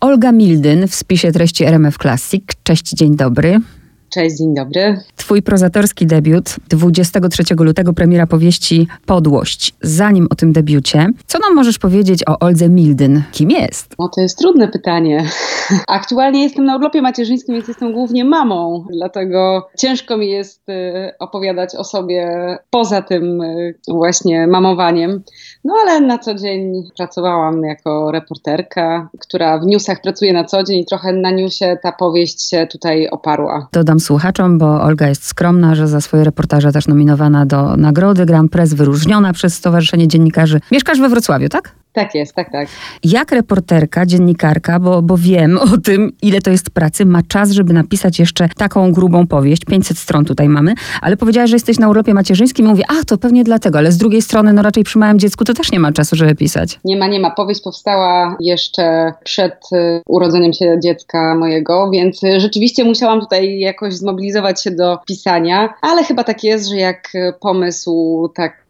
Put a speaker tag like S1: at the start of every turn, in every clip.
S1: Olga Mildyn w spisie treści RMF Classic. Cześć, dzień dobry.
S2: Cześć, dzień dobry.
S1: Twój prozatorski debiut 23 lutego premiera powieści Podłość. Zanim o tym debiucie, co nam możesz powiedzieć o Oldze Mildyn? Kim jest?
S2: No to jest trudne pytanie. Aktualnie jestem na urlopie macierzyńskim, więc jestem głównie mamą, dlatego ciężko mi jest y, opowiadać o sobie poza tym y, właśnie mamowaniem. No ale na co dzień pracowałam jako reporterka, która w newsach pracuje na co dzień i trochę na newsie ta powieść się tutaj oparła.
S1: Dodam słuchaczom, bo Olga jest skromna, że za swoje reportaże też nominowana do nagrody Grand Press, wyróżniona przez Stowarzyszenie Dziennikarzy. Mieszkasz we Wrocławiu, tak?
S2: Tak jest, tak, tak.
S1: Jak reporterka, dziennikarka, bo, bo wiem o tym, ile to jest pracy, ma czas, żeby napisać jeszcze taką grubą powieść. 500 stron tutaj mamy, ale powiedziałaś, że jesteś na urlopie macierzyńskim i mówię, a to pewnie dlatego, ale z drugiej strony, no raczej przy małym dziecku to też nie ma czasu, żeby pisać.
S2: Nie ma, nie ma. Powieść powstała jeszcze przed y, urodzeniem się dziecka mojego, więc y, rzeczywiście musiałam tutaj jakoś zmobilizować się do pisania, ale chyba tak jest, że jak pomysł tak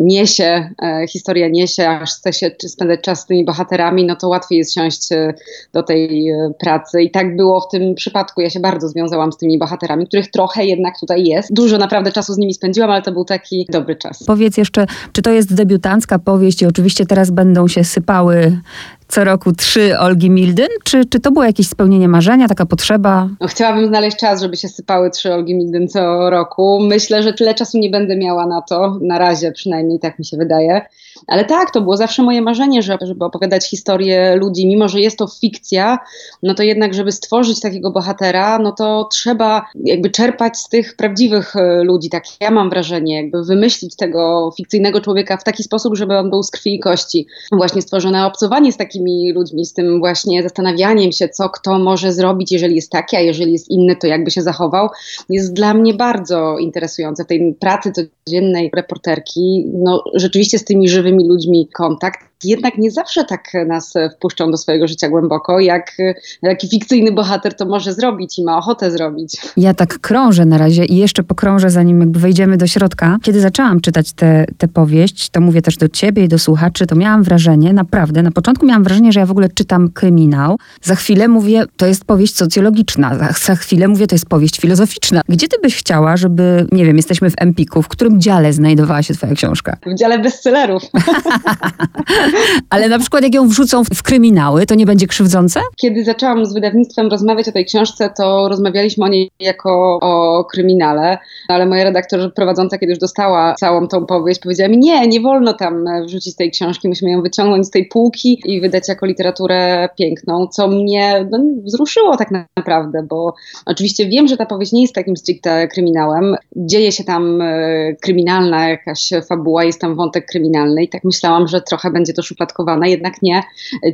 S2: niesie, e, historia niesie, aż chce się spędzać czas z tymi bohaterami, no to łatwiej jest siąść e, do tej pracy. I tak było w tym przypadku. Ja się bardzo związałam z tymi bohaterami, których trochę jednak tutaj jest. Dużo naprawdę czasu z nimi spędziłam, ale to był taki dobry czas.
S1: Powiedz jeszcze, czy to jest debiutancka powieść i oczywiście teraz będą się sypały co roku trzy Olgi Mildyn? Czy, czy to było jakieś spełnienie marzenia, taka potrzeba?
S2: No, chciałabym znaleźć czas, żeby się sypały trzy Olgi Mildyn co roku. Myślę, że tyle czasu nie będę miała na to, na razie przynajmniej tak mi się wydaje. Ale tak, to było zawsze moje marzenie, żeby, opowiadać historię ludzi, mimo że jest to fikcja, no to jednak, żeby stworzyć takiego bohatera, no to trzeba jakby czerpać z tych prawdziwych e, ludzi, tak ja mam wrażenie, jakby wymyślić tego fikcyjnego człowieka w taki sposób, żeby on był z krwi i kości. Właśnie stworzone obcowanie z takimi ludźmi, z tym właśnie zastanawianiem się, co kto może zrobić, jeżeli jest taki, a jeżeli jest inny, to jakby się zachował, jest dla mnie bardzo interesujące w tej pracy codziennej reporterki. No rzeczywiście z tymi żywymi ludźmi kontakt jednak nie zawsze tak nas wpuszczą do swojego życia głęboko, jak taki fikcyjny bohater to może zrobić i ma ochotę zrobić.
S1: Ja tak krążę na razie i jeszcze pokrążę, zanim jakby wejdziemy do środka. Kiedy zaczęłam czytać tę powieść, to mówię też do ciebie i do słuchaczy, to miałam wrażenie, naprawdę, na początku miałam wrażenie, że ja w ogóle czytam kryminał. Za chwilę mówię, to jest powieść socjologiczna. Za, za chwilę mówię, to jest powieść filozoficzna. Gdzie ty byś chciała, żeby, nie wiem, jesteśmy w Empiku, w którym dziale znajdowała się twoja książka?
S2: W dziale bestsellerów.
S1: Ale na przykład jak ją wrzucą w kryminały, to nie będzie krzywdzące?
S2: Kiedy zaczęłam z wydawnictwem rozmawiać o tej książce, to rozmawialiśmy o niej jako o kryminale, ale moja redaktor prowadząca, kiedy już dostała całą tą powieść, powiedziała mi, nie, nie wolno tam wrzucić tej książki, musimy ją wyciągnąć z tej półki i wydać jako literaturę piękną, co mnie no, wzruszyło tak naprawdę, bo oczywiście wiem, że ta powieść nie jest takim stricte kryminałem. Dzieje się tam e, kryminalna jakaś fabuła, jest tam wątek kryminalny i tak myślałam, że trochę będzie to szufladkowane, jednak nie.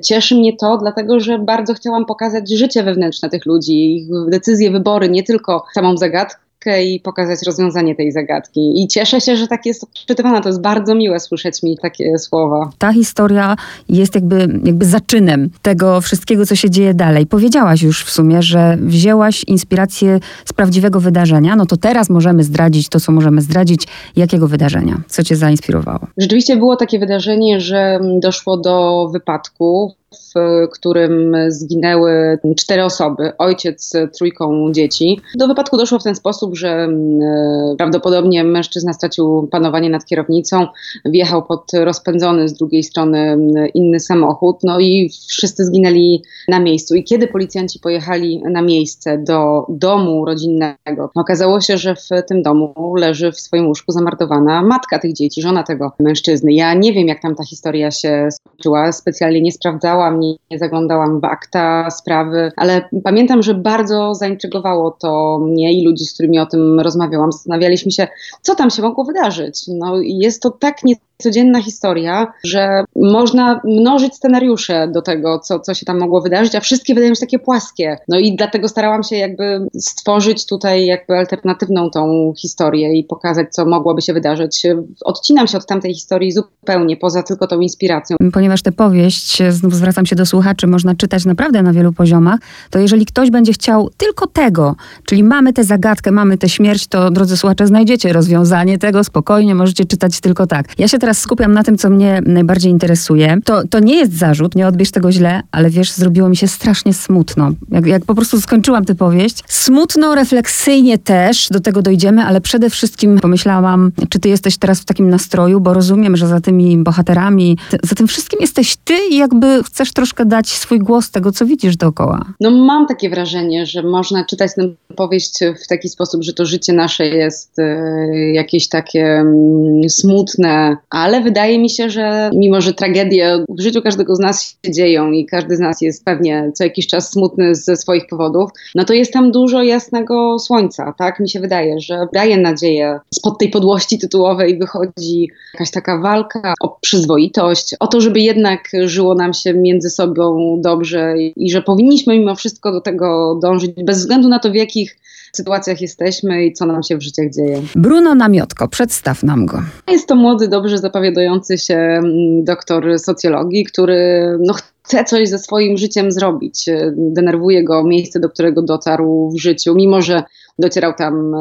S2: Cieszy mnie to, dlatego że bardzo chciałam pokazać życie wewnętrzne tych ludzi, ich decyzje, wybory, nie tylko samą zagadkę, i pokazać rozwiązanie tej zagadki. I cieszę się, że tak jest odczytywana. To jest bardzo miłe słyszeć mi takie słowa.
S1: Ta historia jest jakby, jakby zaczynem tego wszystkiego, co się dzieje dalej. Powiedziałaś już w sumie, że wzięłaś inspirację z prawdziwego wydarzenia. No to teraz możemy zdradzić to, co możemy zdradzić. Jakiego wydarzenia? Co cię zainspirowało?
S2: Rzeczywiście było takie wydarzenie, że doszło do wypadku w którym zginęły cztery osoby, ojciec z trójką dzieci. Do wypadku doszło w ten sposób, że mm, e, prawdopodobnie mężczyzna stracił panowanie nad kierownicą, wjechał pod rozpędzony z drugiej strony mm, inny samochód, no i wszyscy zginęli na miejscu. I kiedy policjanci pojechali na miejsce do domu rodzinnego, okazało się, że w tym domu leży w swoim łóżku zamordowana matka tych dzieci, żona tego mężczyzny. Ja nie wiem, jak tam ta historia się skończyła, specjalnie nie sprawdzałam nie zaglądałam w akta sprawy, ale pamiętam, że bardzo zaintrygowało to mnie i ludzi, z którymi o tym rozmawiałam. Zastanawialiśmy się, co tam się mogło wydarzyć. No, jest to tak nie codzienna historia, że można mnożyć scenariusze do tego, co, co się tam mogło wydarzyć, a wszystkie wydają się takie płaskie. No i dlatego starałam się jakby stworzyć tutaj jakby alternatywną tą historię i pokazać, co mogłoby się wydarzyć. Odcinam się od tamtej historii zupełnie, poza tylko tą inspiracją.
S1: Ponieważ tę powieść, znów zwracam się się do słuchaczy, można czytać naprawdę na wielu poziomach, to jeżeli ktoś będzie chciał tylko tego, czyli mamy tę zagadkę, mamy tę śmierć, to drodzy słuchacze, znajdziecie rozwiązanie tego, spokojnie możecie czytać tylko tak. Ja się teraz skupiam na tym, co mnie najbardziej interesuje. To, to nie jest zarzut, nie odbierz tego źle, ale wiesz, zrobiło mi się strasznie smutno. Jak, jak po prostu skończyłam tę powieść. Smutno, refleksyjnie też, do tego dojdziemy, ale przede wszystkim pomyślałam, czy ty jesteś teraz w takim nastroju, bo rozumiem, że za tymi bohaterami, za tym wszystkim jesteś ty i jakby chcesz troszkę dać swój głos tego, co widzisz dookoła.
S2: No mam takie wrażenie, że można czytać tę powieść w taki sposób, że to życie nasze jest y, jakieś takie mm, smutne, ale wydaje mi się, że mimo, że tragedie w życiu każdego z nas się dzieją i każdy z nas jest pewnie co jakiś czas smutny ze swoich powodów, no to jest tam dużo jasnego słońca, tak? Mi się wydaje, że daje nadzieję. Spod tej podłości tytułowej wychodzi jakaś taka walka o przyzwoitość, o to, żeby jednak żyło nam się między sobą dobrze i że powinniśmy mimo wszystko do tego dążyć, bez względu na to, w jakich sytuacjach jesteśmy i co nam się w życiach dzieje.
S1: Bruno Namiotko, przedstaw nam go.
S2: Jest to młody, dobrze zapowiadający się mm, doktor socjologii, który no, chce coś ze swoim życiem zrobić. Denerwuje go miejsce, do którego dotarł w życiu, mimo że docierał tam e,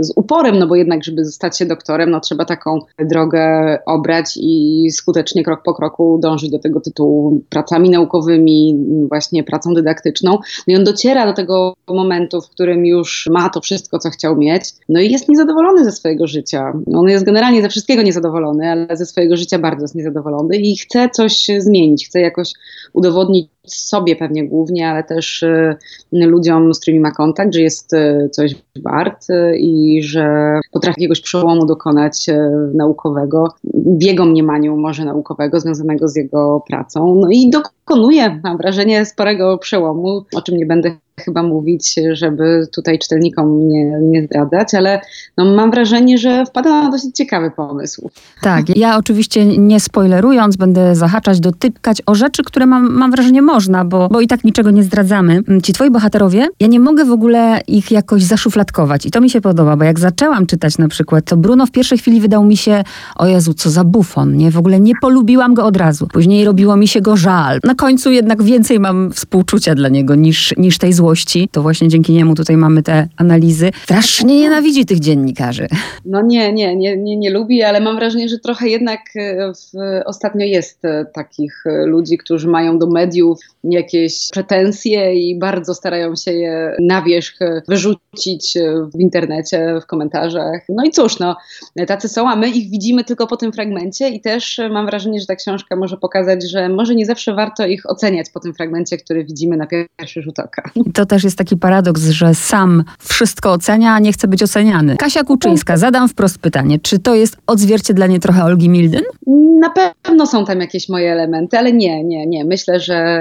S2: z uporem, no bo jednak, żeby stać się doktorem, no trzeba taką drogę obrać i skutecznie krok po kroku dążyć do tego tytułu pracami naukowymi, właśnie pracą dydaktyczną. No i on dociera do tego momentu, w którym już ma to wszystko, co chciał mieć, no i jest niezadowolony ze swojego życia. On jest generalnie ze wszystkiego niezadowolony, ale ze swojego życia bardzo jest niezadowolony i chce coś zmienić, chce jakoś udowodnić sobie pewnie głównie, ale też y, ludziom, z którymi ma kontakt, że jest y, coś wart y, i że potrafi jakiegoś przełomu dokonać naukowego, w jego mniemaniu może naukowego, związanego z jego pracą. No i dokonuje, mam wrażenie, sporego przełomu, o czym nie będę chyba mówić, żeby tutaj czytelnikom nie, nie zdradzać, ale no mam wrażenie, że wpada na dosyć ciekawy pomysł.
S1: Tak, ja oczywiście nie spoilerując, będę zahaczać, dotykać o rzeczy, które mam, mam wrażenie można, bo, bo i tak niczego nie zdradzamy. Ci twoi bohaterowie, ja nie mogę w ogóle ich jakoś zaszufladkować i to mi się podoba, bo jak zaczęłam czytać na przykład, to Bruno w pierwszej chwili wydał mi się, o Jezu, co za bufon, nie? W ogóle nie polubiłam go od razu. Później robiło mi się go żal. Na końcu jednak więcej mam współczucia dla niego niż, niż tej złości złości, to właśnie dzięki niemu tutaj mamy te analizy, strasznie nienawidzi tych dziennikarzy.
S2: No nie, nie, nie, nie, nie lubi, ale mam wrażenie, że trochę jednak e, w, ostatnio jest e, takich e, ludzi, którzy mają do mediów jakieś pretensje i bardzo starają się je na wierzch wyrzucić w internecie, w komentarzach. No i cóż, no, tacy są, a my ich widzimy tylko po tym fragmencie i też mam wrażenie, że ta książka może pokazać, że może nie zawsze warto ich oceniać po tym fragmencie, który widzimy na pierwszy rzut oka
S1: to też jest taki paradoks, że sam wszystko ocenia, a nie chce być oceniany. Kasia Kuczyńska, zadam wprost pytanie, czy to jest odzwierciedlenie trochę Olgi Milden?
S2: Na pewno są tam jakieś moje elementy, ale nie, nie, nie. Myślę, że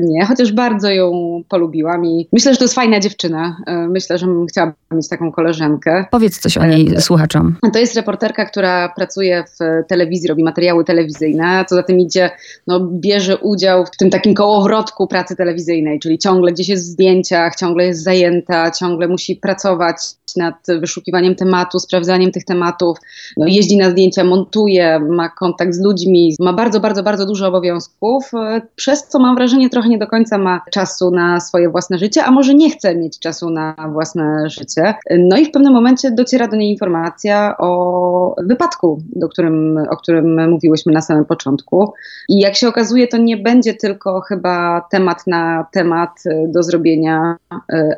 S2: nie, chociaż bardzo ją polubiłam i myślę, że to jest fajna dziewczyna. E, myślę, że bym chciała mieć taką koleżankę.
S1: Powiedz coś o niej e, słuchaczom.
S2: To jest reporterka, która pracuje w telewizji, robi materiały telewizyjne, co za tym idzie, no, bierze udział w tym takim kołowrotku pracy telewizyjnej, czyli ciągle gdzieś jest zdjęcie, zdjęciach, ciągle jest zajęta, ciągle musi pracować nad wyszukiwaniem tematu, sprawdzaniem tych tematów, no, jeździ na zdjęcia, montuje, ma kontakt z ludźmi, ma bardzo, bardzo, bardzo dużo obowiązków, e, przez co mam wrażenie trochę nie do końca ma czasu na swoje własne życie, a może nie chce mieć czasu na własne życie. No i w pewnym momencie dociera do niej informacja o wypadku, do którym, o którym mówiłyśmy na samym początku. I jak się okazuje, to nie będzie tylko chyba temat na temat e, do zrobienia, e,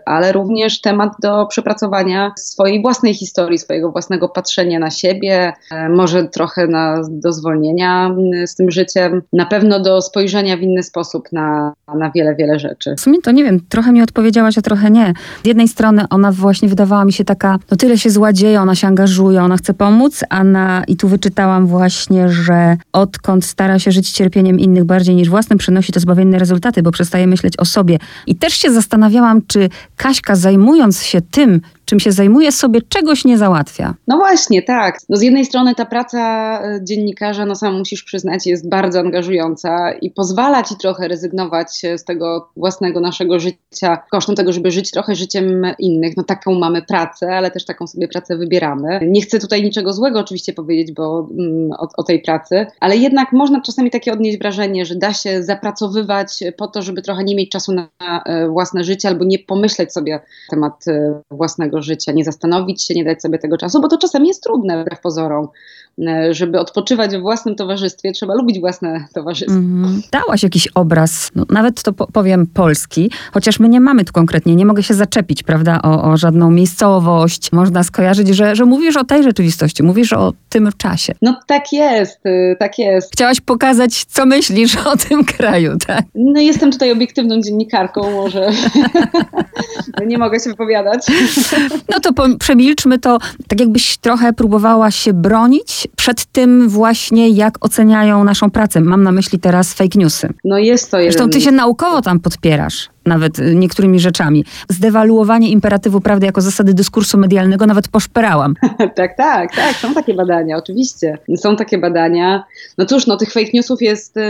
S2: ale również temat do przepracowania swojej własnej historii, swojego własnego patrzenia na siebie, e, może trochę na, do zwolnienia z tym życiem, na pewno do spojrzenia w inny sposób na, na wiele, wiele rzeczy.
S1: W sumie to nie wiem, trochę mi odpowiedziałaś, a trochę nie. Z jednej strony ona właśnie wydawała mi się taka, no tyle się zła dzieje, ona się angażuje, ona chce pomóc, a na, i tu wyczytałam właśnie, że odkąd stara się żyć cierpieniem innych bardziej niż własnym, przynosi to zbawienne rezultaty, bo przestaje myśleć o sobie. I też się zastanawiałam, czy Kaśka zajmując się tym, czym się zajmuje, sobie czegoś nie załatwia.
S2: No właśnie, tak. No z jednej strony ta praca e, dziennikarza, no sam musisz przyznać, jest bardzo angażująca i pozwala ci trochę rezygnować z tego własnego naszego życia kosztem tego, żeby żyć trochę życiem innych. No taką mamy pracę, ale też taką sobie pracę wybieramy. Nie chcę tutaj niczego złego oczywiście powiedzieć, bo mm, o, o tej pracy, ale jednak można czasami takie odnieść wrażenie, że da się zapracowywać po to, żeby trochę nie mieć czasu na e, własne życie albo nie pomyśleć sobie na temat e, życia, nie zastanowić się, nie dać sobie tego czasu, bo to czasem jest trudne wbrew pozorom. E, żeby odpoczywać w własnym towarzystwie, trzeba lubić własne towarzystwo. Mm,
S1: dałaś jakiś obraz, no, nawet to po powiem polski, chociaż my nie mamy tu konkretnie, nie mogę się zaczepić, prawda, o, o żadną miejscowość. Można skojarzyć, że, że mówisz o tej rzeczywistości, mówisz o tym czasie.
S2: No tak jest, y, tak jest.
S1: Chciałaś pokazać, co myślisz o tym kraju, tak?
S2: No jestem tutaj obiektywną dziennikarką, może nie mogę się wypowiadać.
S1: No to przemilczmy to, tak jakbyś trochę próbowała się bronić przed tym właśnie, jak oceniają naszą pracę. Mam na myśli teraz fake newsy.
S2: No jest to jeden...
S1: Zresztą ty się naukowo tam podpierasz nawet niektórymi rzeczami. Zdewaluowanie imperatywu prawdy jako zasady dyskursu medialnego nawet poszperałam.
S2: tak, tak, tak, są takie badania, oczywiście. Są takie badania. No cóż, no tych fake newsów jest y,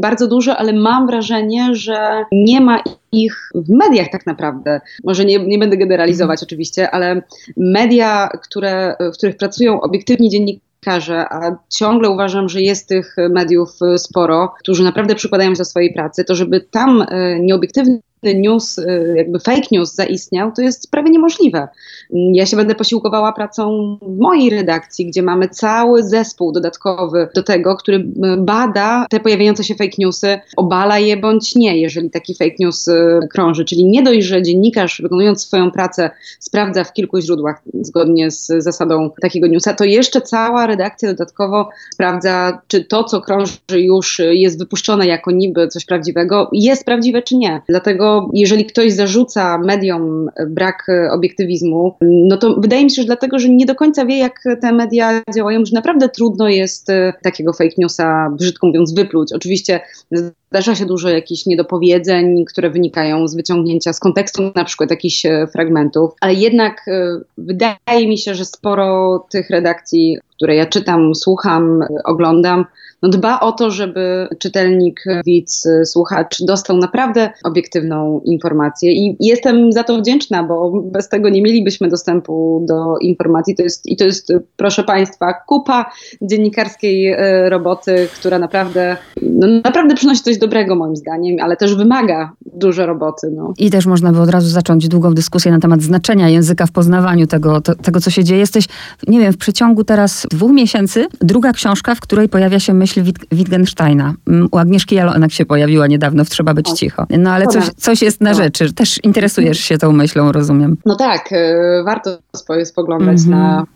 S2: bardzo dużo, ale mam wrażenie, że nie ma ich w mediach tak naprawdę. Może nie, nie będę generalizować oczywiście, ale media, które, w których pracują obiektywni dziennikarze, a ciągle uważam, że jest tych mediów y, sporo, którzy naprawdę przykładają się do swojej pracy, to żeby tam y, news, y, jakby fake news zaistniał, to jest prawie niemożliwe. Ja się będę posiłkowała pracą mojej redakcji, gdzie mamy cały zespół dodatkowy do tego, który y, bada te pojawiające się fake newsy, obala je bądź nie, jeżeli taki fake news y, krąży. Czyli nie dość, że dziennikarz wykonując swoją pracę sprawdza w kilku źródłach zgodnie z zasadą takiego newsa, to jeszcze cała redakcja dodatkowo sprawdza, czy to, co krąży już jest wypuszczone jako niby coś prawdziwego, jest prawdziwe czy nie. Dlatego jeżeli ktoś zarzuca mediom brak obiektywizmu, no to wydaje mi się, że dlatego, że nie do końca wie, jak te media działają, że naprawdę trudno jest e, takiego fake newsa, brzydko mówiąc, wypluć. Oczywiście zdarza się dużo jakichś niedopowiedzeń, które wynikają z wyciągnięcia z kontekstu na przykład jakichś e, fragmentów, ale jednak e, wydaje mi się, że sporo tych redakcji, które ja czytam, słucham, oglądam, no dba o to, żeby czytelnik, widz, słuchacz dostał naprawdę obiektywną informację i jestem za to wdzięczna, bo bez tego nie mielibyśmy dostępu do informacji. To jest, I to jest, proszę Państwa, kupa dziennikarskiej e, roboty, która naprawdę, no naprawdę przynosi coś dobrego moim zdaniem, ale też wymaga dużo roboty. No.
S1: I też można by od razu zacząć długą dyskusję na temat znaczenia języka w poznawaniu tego, to, tego co się dzieje. Jesteś, nie wiem, w przeciągu teraz dwóch miesięcy, druga książka, w której pojawia się myśl Wittgensteina. Mm, u Agnieszki Jalonek się pojawiła niedawno w Trzeba być cicho. No ale coś, coś jest na rzeczy. Też interesujesz się tą myślą, rozumiem.
S2: No tak, y, warto spoglądać -hmm. na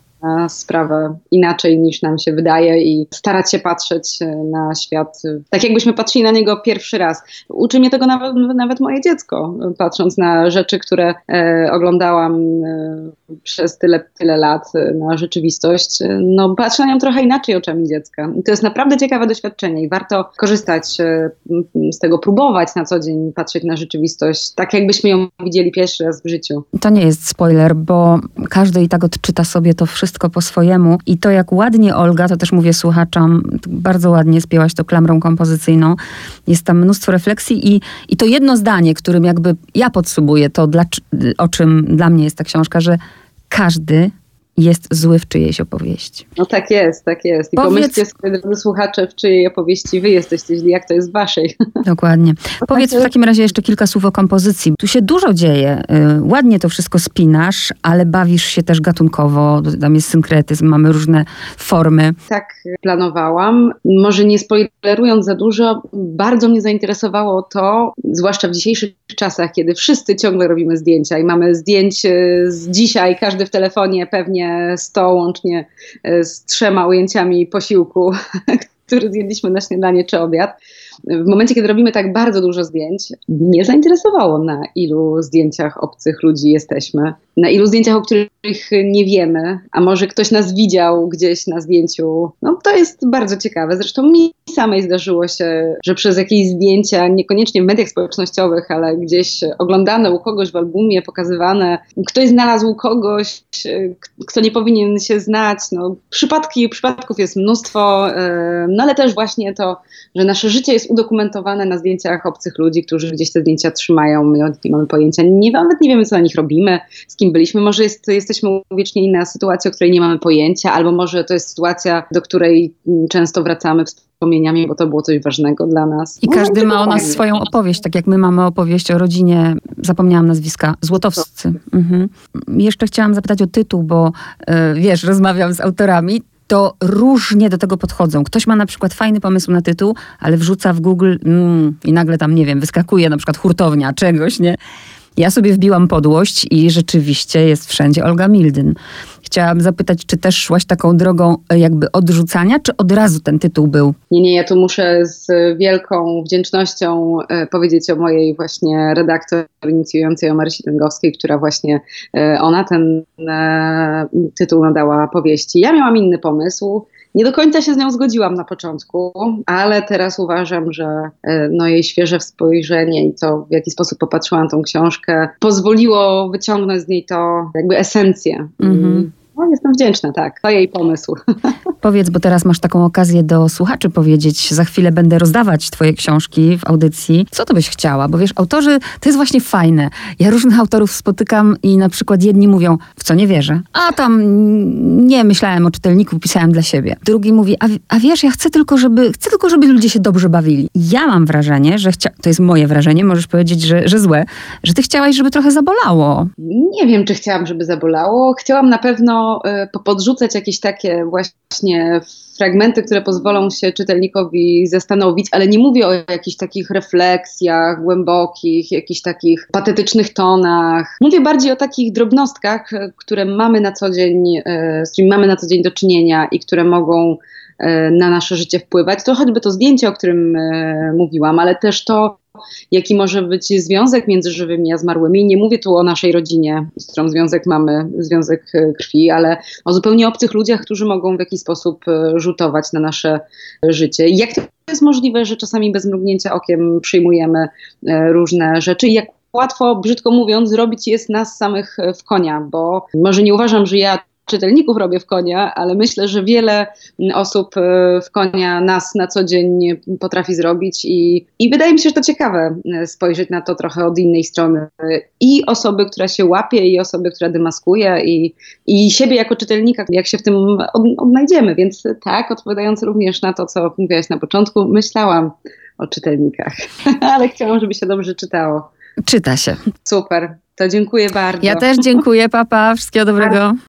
S2: sprawę inaczej niż nam się wydaje i starać się patrzeć e, na świat e, tak, jakbyśmy patrzyli na niego pierwszy raz. Uczy mnie tego nawet, nawet moje dziecko, patrząc na rzeczy, które e, oglądałam e, przez tyle, tyle lat, e, na rzeczywistość. No, patrzę na nią trochę inaczej oczami dziecka. I to jest naprawdę ciekawe doświadczenie i warto korzystać e, z tego, próbować na co dzień patrzeć na rzeczywistość, tak jakbyśmy ją widzieli pierwszy raz w życiu.
S1: To nie jest spoiler, bo każdy i tak odczyta sobie to wszystko wszystko po swojemu. I to, jak ładnie Olga, to też mówię słuchaczom, bardzo ładnie spięłaś to klamrą kompozycyjną. Jest tam mnóstwo refleksji i, i to jedno zdanie, którym jakby ja podsumuję to, dla, o czym dla mnie jest ta książka, że każdy jest zły w czyjejś opowieści.
S2: No tak jest, tak jest. I Powiedz... pomyślcie sobie, drodzy słuchacze, w czyjej opowieści wy jesteście źli, jak to jest w waszej.
S1: Dokładnie. Powiedz w takim razie jeszcze kilka słów o kompozycji. Tu się dużo dzieje. Y, ładnie to wszystko spinasz, ale bawisz się też gatunkowo. Tam jest synkretyzm, mamy różne formy.
S2: Tak planowałam. Może nie spoilerując za dużo, bardzo mnie zainteresowało to, zwłaszcza w dzisiejszych czasach, kiedy wszyscy ciągle robimy zdjęcia i mamy zdjęć y, z dzisiaj, każdy w telefonie pewnie 100 łącznie e, z trzema ujęciami posiłku, który zjedliśmy na śniadanie czy obiad. W momencie, kiedy robimy tak bardzo dużo zdjęć, mnie zainteresowało, na ilu zdjęciach obcych ludzi jesteśmy. na ilu zdjęciach, o których nie wiemy, a może ktoś nas widział gdzieś na zdjęciu. No to jest bardzo ciekawe. Zresztą mi samej zdarzyło się, że przez jakieś zdjęcia, niekoniecznie w mediach społecznościowych, ale gdzieś oglądane u kogoś w albumie, pokazywane, ktoś znalazł kogoś, kto nie powinien się znać. No, przypadki, przypadków jest mnóstwo, no ale też właśnie to, że nasze życie jest udokumentowane na zdjęciach obcych ludzi, którzy gdzieś te zdjęcia trzymają, my nie mamy pojęcia, nie, nawet nie wiemy, co na nich robimy, z kim byliśmy. Może jest, jesteśmy uwieczneni na sytuacji, o której nie mamy pojęcia, albo może to jest sytuacja, do której często wracamy wspomnieniami, bo to było coś ważnego dla nas.
S1: I każdy ma o nas swoją opowieść, tak jak my mamy opowieść o rodzinie, zapomniałam nazwiska, Złotowscy. Mhm. Jeszcze chciałam zapytać o tytuł, bo yy, wiesz, rozmawiam z autorami, to różnie do tego podchodzą. Ktoś ma na przykład fajny pomysł na tytuł, ale wrzuca w Google mm, i nagle tam, nie wiem, wyskakuje na przykład hurtownia czegoś, nie? Ja sobie wbiłam podłość i rzeczywiście jest wszędzie Olga Mildyn. Chciałam zapytać, czy też szłaś taką drogą e, jakby odrzucania, czy od razu ten tytuł był?
S2: Nie, nie, ja tu muszę z wielką wdzięcznością e, powiedzieć o mojej właśnie redaktor inicjującej, o Marysi Tęgowskiej, która właśnie, e, ona ten tytuł nadała powieści. Ja miałam inny pomysł. Nie do końca się z nią zgodziłam na początku, ale teraz uważam, że no, jej świeże spojrzenie i to, w jaki sposób popatrzyłam tą książkę, pozwoliło wyciągnąć z niej to jakby esencję. Mm-hmm. No, jestem wdzięczna, tak. To jej pomysł.
S1: Powiedz, bo teraz masz taką okazję do słuchaczy powiedzieć. Za chwilę będę rozdawać twoje książki w audycji. Co to byś chciała? Bo wiesz, autorzy, to jest właśnie fajne. Ja różnych autorów spotykam i na przykład jedni mówią, w co nie wierzę. A tam nie myślałem o czytelniku, pisałem dla siebie. Drugi mówi, a, a wiesz, ja chcę tylko, żeby, chcę tylko, żeby ludzie się dobrze bawili. Ja mam wrażenie, że chcia... to jest moje wrażenie, możesz powiedzieć, że, że złe, że ty chciałaś, żeby trochę zabolało.
S2: Nie wiem, czy chciałam, żeby zabolało. Chciałam na pewno y, podrzucać jakieś takie właśnie fragmenty, które pozwolą się czytelnikowi zastanowić, ale nie mówię o jakichś takich refleksjach głębokich, jakichś takich patetycznych tonach. Mówię bardziej o takich drobnostkach, y, które mamy na co dzień, y, z którymi mamy na co dzień do czynienia i które mogą na nasze życie wpływać. To choćby to zdjęcie, o którym mówiłam, ale też to, jaki może być związek między żywymi a zmarłymi. Nie mówię tu o naszej rodzinie, z którą związek mamy, związek e, krwi, ale o zupełnie obcych ludziach, którzy mogą w jakiś sposób e, rzutować na nasze życie. Jak to jest możliwe, że czasami bez mrugnięcia okiem przyjmujemy e, różne rzeczy jak łatwo, brzydko mówiąc, zrobić jest nas samych w konia, bo może nie uważam, że ja czytelników robię w konia, ale myślę, że wiele osób e, w konia nas na co dzień potrafi zrobić i, i wydaje mi się, że to ciekawe e, spojrzeć na to trochę od innej strony. I osoby, która się łapie, i osoby, która demaskuje, i, i siebie jako czytelnika, jak się w tym od, odnajdziemy. Więc tak, odpowiadając również na to, co mówiłaś na początku, myślałam o czytelnikach, ale chciałam, żeby się dobrze czytało.
S1: Czyta się.
S2: Super. To dziękuję bardzo.
S1: Ja też dziękuję, papa. Wszystkiego dobrego.